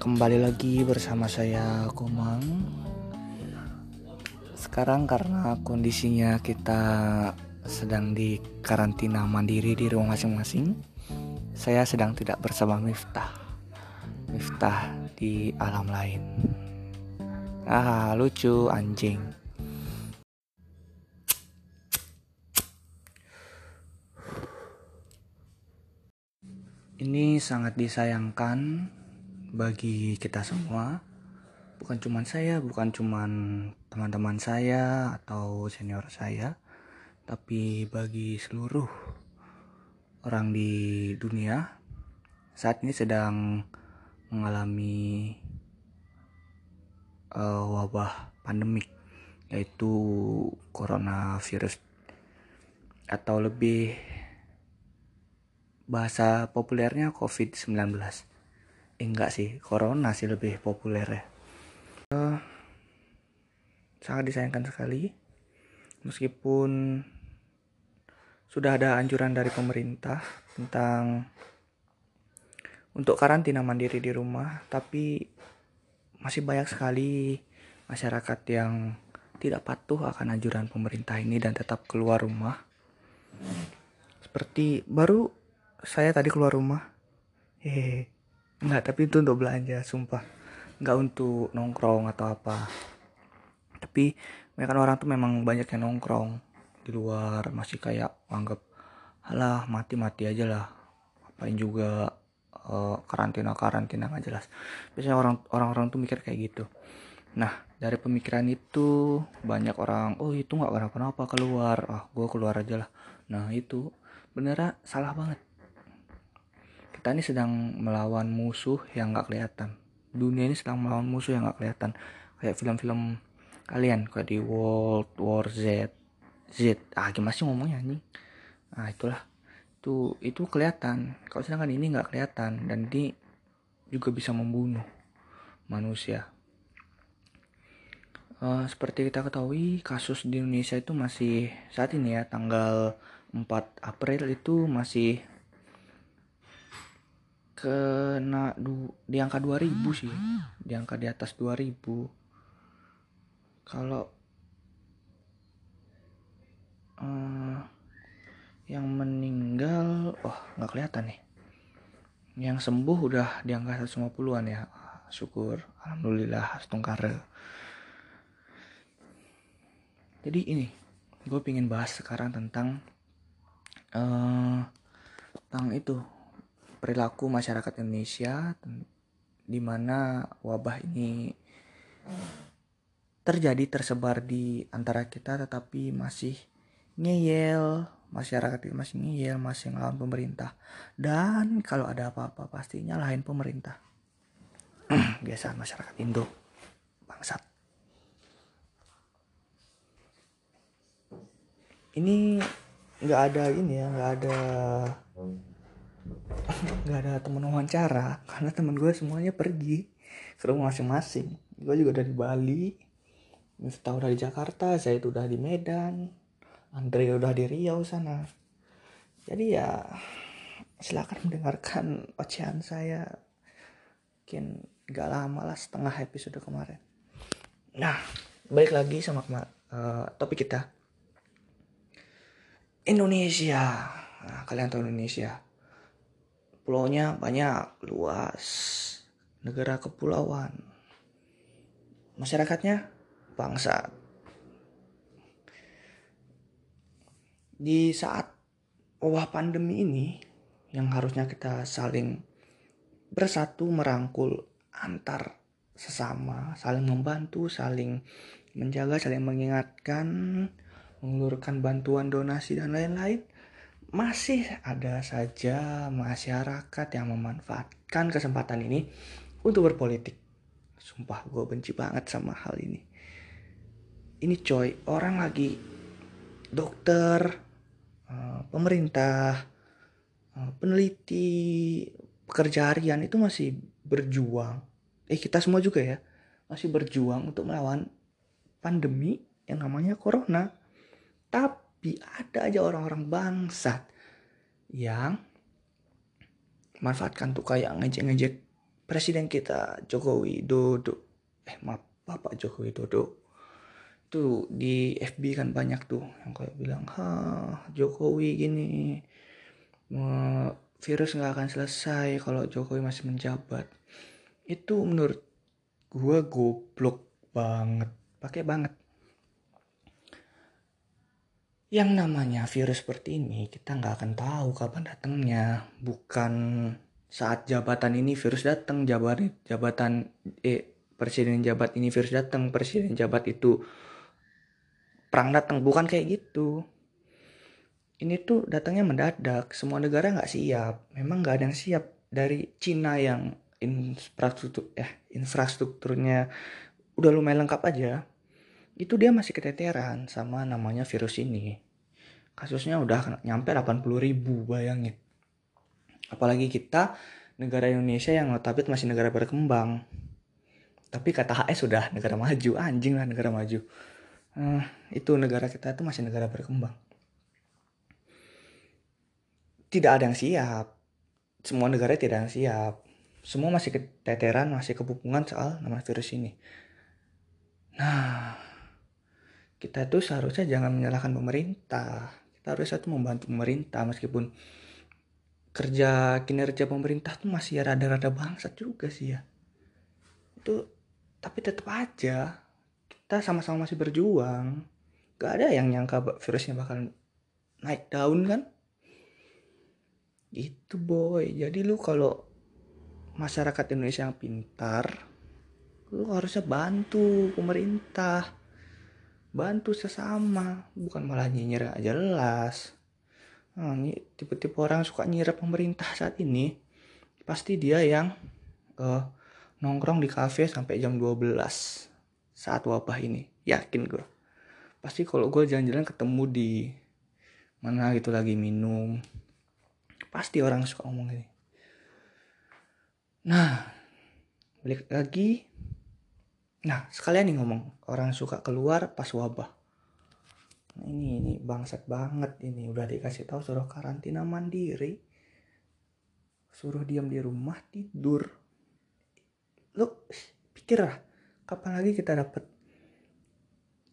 kembali lagi bersama saya Komang. Sekarang karena kondisinya kita sedang di karantina mandiri di rumah masing-masing, saya sedang tidak bersama Miftah. Miftah di alam lain. Ah, lucu anjing. Ini sangat disayangkan bagi kita semua. Bukan cuma saya, bukan cuma teman-teman saya atau senior saya, tapi bagi seluruh orang di dunia saat ini sedang mengalami uh, wabah pandemik yaitu coronavirus atau lebih bahasa populernya COVID-19. Eh, enggak sih, corona sih lebih populer ya. Uh, sangat disayangkan sekali. Meskipun sudah ada anjuran dari pemerintah tentang untuk karantina mandiri di rumah, tapi masih banyak sekali masyarakat yang tidak patuh akan anjuran pemerintah ini dan tetap keluar rumah. Seperti baru saya tadi keluar rumah hehehe nggak tapi itu untuk belanja sumpah. Nggak untuk nongkrong atau apa. Tapi mereka orang tuh memang banyak yang nongkrong di luar masih kayak anggap halah mati mati aja lah. Apain juga uh, karantina karantina nggak jelas. Biasanya orang orang orang tuh mikir kayak gitu. Nah dari pemikiran itu banyak orang oh itu nggak kenapa-napa keluar. Ah gue keluar aja lah. Nah itu beneran salah banget kita ini sedang melawan musuh yang gak kelihatan. Dunia ini sedang melawan musuh yang gak kelihatan. Kayak film-film kalian kayak di World War Z Z. Ah gimana sih ngomongnya nih nah itulah. Itu itu kelihatan. Kalau sedangkan ini nggak kelihatan dan ini juga bisa membunuh manusia. Uh, seperti kita ketahui kasus di Indonesia itu masih saat ini ya tanggal 4 April itu masih kena du di angka 2000 sih. Di angka di atas 2000 kalau uh, yang meninggal oh nggak kelihatan nih. Yang sembuh udah di angka 150-an ya. Syukur alhamdulillah setungkar jadi ini gue pingin bahas sekarang tentang uh, tentang itu perilaku masyarakat Indonesia di mana wabah ini terjadi tersebar di antara kita tetapi masih ngeyel masyarakat itu masih ngeyel masih ngelawan pemerintah. Dan kalau ada apa-apa pasti nyalahin pemerintah. Biasa masyarakat Indo bangsat. Ini nggak ada ini ya nggak ada nggak ada temen wawancara karena temen gue semuanya pergi ke rumah masing-masing. Gue juga dari Bali Miftah udah di Jakarta saya itu udah di Medan Andre udah di Riau sana. Jadi ya silakan mendengarkan ocehan saya. Mungkin gak lama lah setengah episode kemarin. Nah balik lagi sama uh, topik kita. Indonesia. Nah, kalian tahu Indonesia Pulaunya banyak, luas. Negara kepulauan. Masyarakatnya bangsa. Di saat wabah pandemi ini yang harusnya kita saling bersatu merangkul antar sesama, saling membantu, saling menjaga, saling mengingatkan, mengulurkan bantuan donasi dan lain-lain masih ada saja masyarakat yang memanfaatkan kesempatan ini untuk berpolitik. Sumpah gue benci banget sama hal ini. Ini coy, orang lagi dokter, eh, pemerintah, eh, peneliti, pekerja harian itu masih berjuang. Eh kita semua juga ya, masih berjuang untuk melawan pandemi yang namanya corona. Tapi tapi ada aja orang-orang bangsat yang manfaatkan tuh kayak ngejek-ngejek presiden kita Jokowi Dodo eh maaf Bapak Jokowi Dodo itu di FB kan banyak tuh yang kayak bilang ha Jokowi gini virus nggak akan selesai kalau Jokowi masih menjabat. Itu menurut gue goblok banget pakai banget yang namanya virus seperti ini kita nggak akan tahu kapan datangnya. Bukan saat jabatan ini virus datang jabatan jabatan eh presiden jabat ini virus datang presiden jabat itu perang datang. Bukan kayak gitu. Ini tuh datangnya mendadak. Semua negara nggak siap. Memang nggak ada yang siap dari Cina yang infrastruktur eh infrastrukturnya udah lumayan lengkap aja itu dia masih keteteran sama namanya virus ini. Kasusnya udah nyampe 80 ribu bayangin. Apalagi kita negara Indonesia yang notabene masih negara berkembang. Tapi kata HS sudah negara maju, anjing lah negara maju. Uh, itu negara kita itu masih negara berkembang. Tidak ada yang siap. Semua negara tidak yang siap. Semua masih keteteran, masih kepupungan soal nama virus ini. Nah, kita tuh seharusnya jangan menyalahkan pemerintah. Kita harusnya tuh membantu pemerintah meskipun kerja kinerja pemerintah tuh masih rada-rada bangsat juga sih ya. Itu tapi tetap aja kita sama-sama masih berjuang. Gak ada yang nyangka virusnya bakal naik daun kan? Itu boy. Jadi lu kalau masyarakat Indonesia yang pintar lu harusnya bantu pemerintah bantu sesama bukan malah nyinyir aja jelas. Nah, tipe-tipe orang suka nyirap pemerintah saat ini. Pasti dia yang uh, nongkrong di kafe sampai jam 12 saat wabah ini. Yakin gue pasti kalau gue jalan-jalan ketemu di mana gitu lagi minum. Pasti orang suka ngomong ini nah balik lagi Nah, sekalian nih ngomong, orang suka keluar pas wabah. Nah, ini ini bangsat banget ini udah dikasih tahu suruh karantina mandiri. Suruh diam di rumah tidur. Lu pikir lah, kapan lagi kita dapat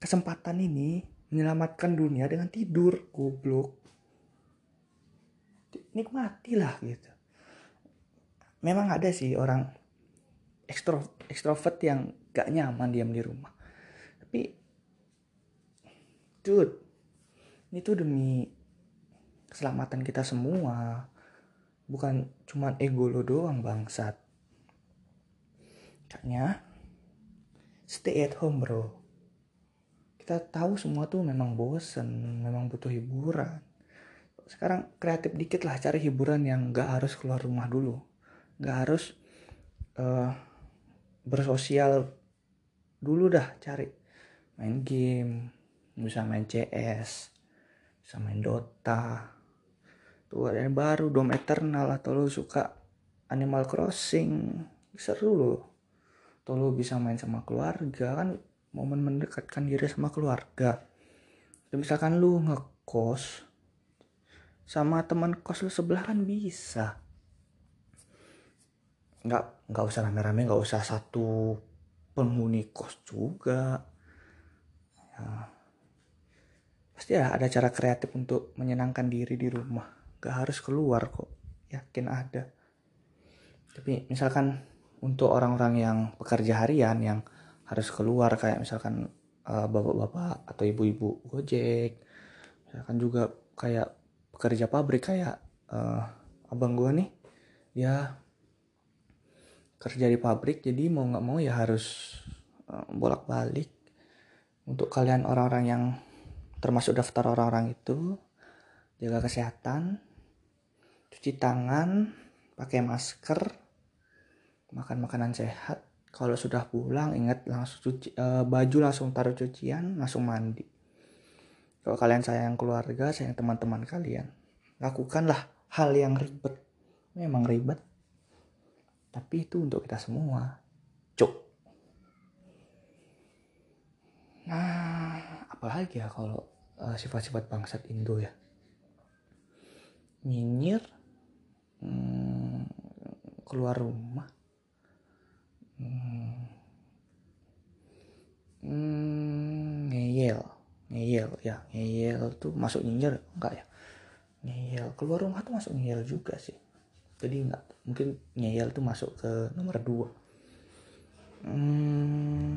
kesempatan ini menyelamatkan dunia dengan tidur, goblok. Nikmatilah gitu. Memang ada sih orang ekstro ekstrovert yang gak nyaman diam di rumah. Tapi dude ini tuh demi keselamatan kita semua. Bukan cuman ego lo doang bangsat. Kayaknya stay at home bro. Kita tahu semua tuh memang bosen memang butuh hiburan. Sekarang kreatif dikit lah cari hiburan yang gak harus keluar rumah dulu. Gak harus uh, bersosial dulu dah cari. Main game bisa main CS bisa main Dota. Tuh ada yang baru Dom Eternal atau lo suka Animal Crossing. Seru lo atau lo bisa main sama keluarga kan momen mendekatkan diri sama keluarga. Atau misalkan lu ngekos sama teman kos lu sebelah kan bisa nggak nggak usah rame-rame nggak usah satu penghuni kos juga. Ya. Pasti ya ada cara kreatif untuk menyenangkan diri di rumah. Gak harus keluar kok yakin ada. Tapi misalkan untuk orang-orang yang pekerja harian yang harus keluar kayak misalkan uh, bapak-bapak atau ibu-ibu gojek misalkan juga kayak pekerja pabrik kayak uh, abang gue nih ya kerja di pabrik jadi mau nggak mau ya harus uh, bolak-balik. Untuk kalian orang-orang yang termasuk daftar orang-orang itu jaga kesehatan cuci tangan pakai masker makan makanan sehat. Kalau sudah pulang ingat langsung cuci uh, baju langsung taruh cucian langsung mandi. Kalau kalian sayang keluarga sayang teman-teman kalian lakukanlah hal yang ribet. Memang ribet tapi itu untuk kita semua. Cuk. Nah apalagi ya kalau uh, sifat-sifat bangsat Indo ya. Nyinyir hmm, keluar rumah. Hmm, hmm, ngeyel. Ngeyel ya. Ngeyel tuh masuk nyindir enggak ya? Ngeyel. Keluar rumah tuh masuk ngeyel juga sih jadi enggak mungkin ngeyel tuh masuk ke nomor dua. Hmm,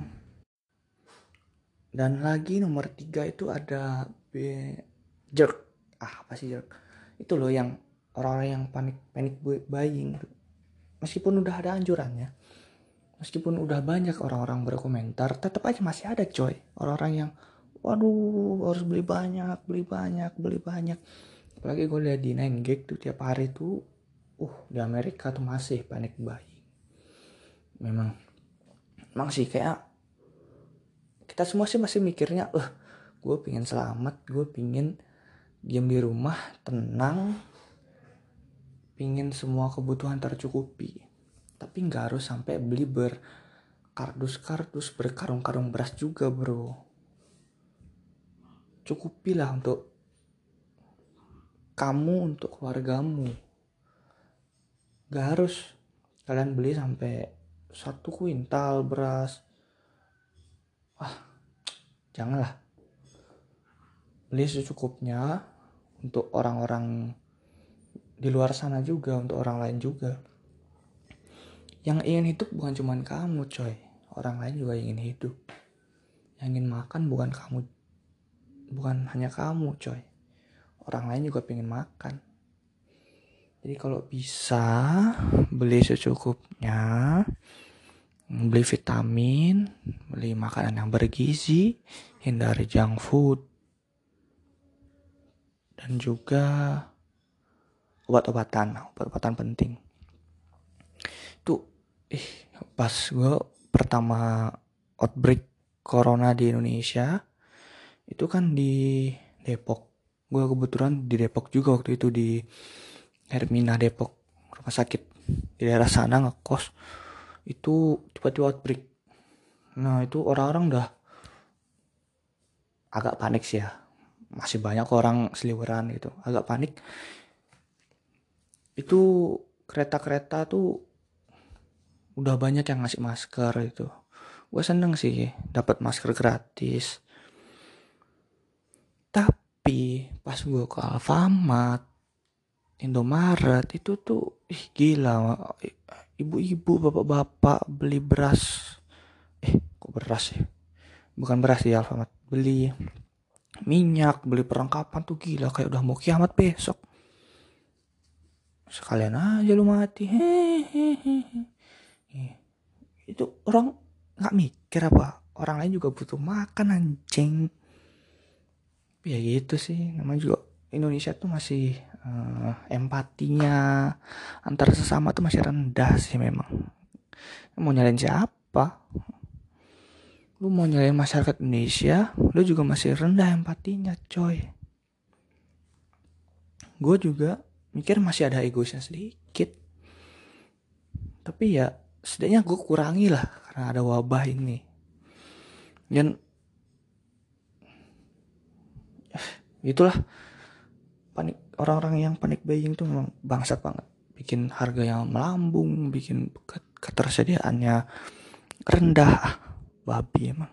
dan lagi nomor tiga itu ada B jerk. Ah apa sih jerk? Itu loh yang orang-orang yang panik panik buying. Meskipun udah ada anjurannya meskipun udah banyak orang-orang berkomentar tetap aja masih ada coy. Orang-orang yang waduh harus beli banyak beli banyak beli banyak. Apalagi gue lihat di Nine Gag tuh tiap hari tuh uh di Amerika tuh masih panik buying memang emang sih kayak kita semua sih masih mikirnya eh uh, gue pingin selamat gue pingin diam di rumah tenang pingin semua kebutuhan tercukupi. Tapi nggak harus sampai beli berkardus-kardus berkarung-karung beras juga bro. Cukupilah untuk kamu untuk keluargamu gak harus. Kalian beli sampai satu kuintal beras. Ah janganlah. Beli secukupnya untuk orang-orang di luar sana juga untuk orang lain juga. Yang ingin hidup bukan cuma kamu coy. Orang lain juga ingin hidup. Yang ingin makan bukan kamu bukan hanya kamu coy. Orang lain juga pengen makan jadi kalau bisa beli secukupnya beli vitamin beli makanan yang bergizi hindari junk food dan juga obat-obatan. Obat-obatan penting. Ih pas gue pertama outbreak corona di Indonesia itu kan di Depok. Gue kebetulan di Depok juga waktu itu di Hermina Depok rumah sakit di daerah sana ngekos. Itu tiba-tiba outbreak. Nah itu orang-orang udah agak panik sih ya. Masih banyak orang seliweran gitu. Agak panik. Itu kereta-kereta tuh udah banyak yang ngasih masker itu gue seneng sih dapat masker gratis. Tapi pas gue ke Alfamart Indomaret itu tuh ih gila ibu-ibu bapak-bapak beli beras. Eh kok beras ya? Bukan beras ya Alfamart. Beli minyak beli perlengkapan tuh gila kayak udah mau kiamat besok. Sekalian aja lu mati. Hehehe. Itu orang nggak mikir apa orang lain juga butuh makan anjing. Ya gitu sih namanya juga Indonesia tuh masih uh, empatinya antar sesama tuh masih rendah sih memang. Mau nyalain siapa? Lu mau nyalain masyarakat Indonesia lu juga masih rendah empatinya coy. Gue juga mikir masih ada egoisnya sedikit. Tapi ya setidaknya gue kurangi lah karena ada wabah ini. Dan itulah panik orang-orang yang panik buying tuh memang bangsat banget. Bikin harga yang melambung bikin ketersediaannya rendah. Ah, babi emang.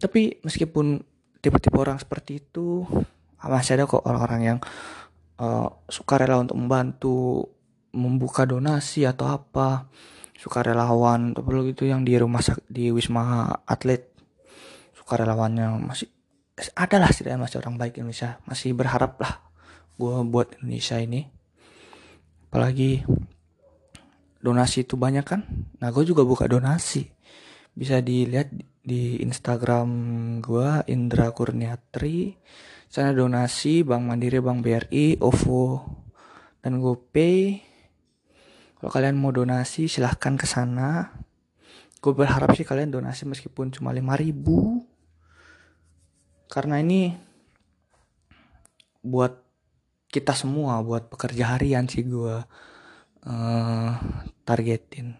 Tapi meskipun tipe-tipe orang seperti itu masih ada kok orang-orang yang uh, suka rela untuk membantu membuka donasi atau apa. Sukarelawan atau gitu yang di rumah di wisma atlet. Sukarelawannya masih ada lah setidaknya masih orang baik Indonesia. Masih berharap lah gue buat Indonesia ini. Apalagi donasi itu banyak kan? Nah gue juga buka donasi. Bisa dilihat di Instagram gue Indra Kurniatri. Sana donasi Bank Mandiri Bank BRI OVO dan GoPay. Kalau kalian mau donasi silahkan ke sana. Gue berharap sih kalian donasi meskipun cuma 5000 Karena ini buat kita semua, buat pekerja harian sih gue uh, targetin.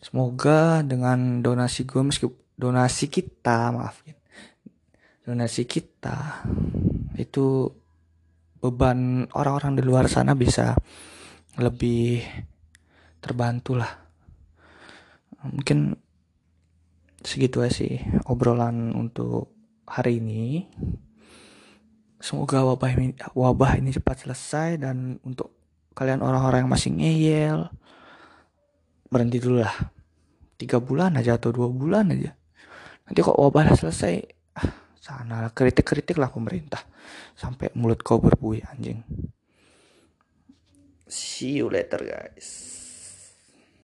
Semoga dengan donasi gue meskipun donasi kita maafin donasi kita itu beban orang-orang di luar sana bisa lebih terbantu lah mungkin segitu aja sih obrolan untuk hari ini. Semoga wabah ini wabah ini cepat selesai dan untuk kalian orang-orang yang masih ngeyel berhenti dulu lah. Tiga bulan aja atau dua bulan aja. Nanti kok wabah selesai ah, sana kritik-kritik lah pemerintah. Sampai mulut kau berbuih anjing. See you later guys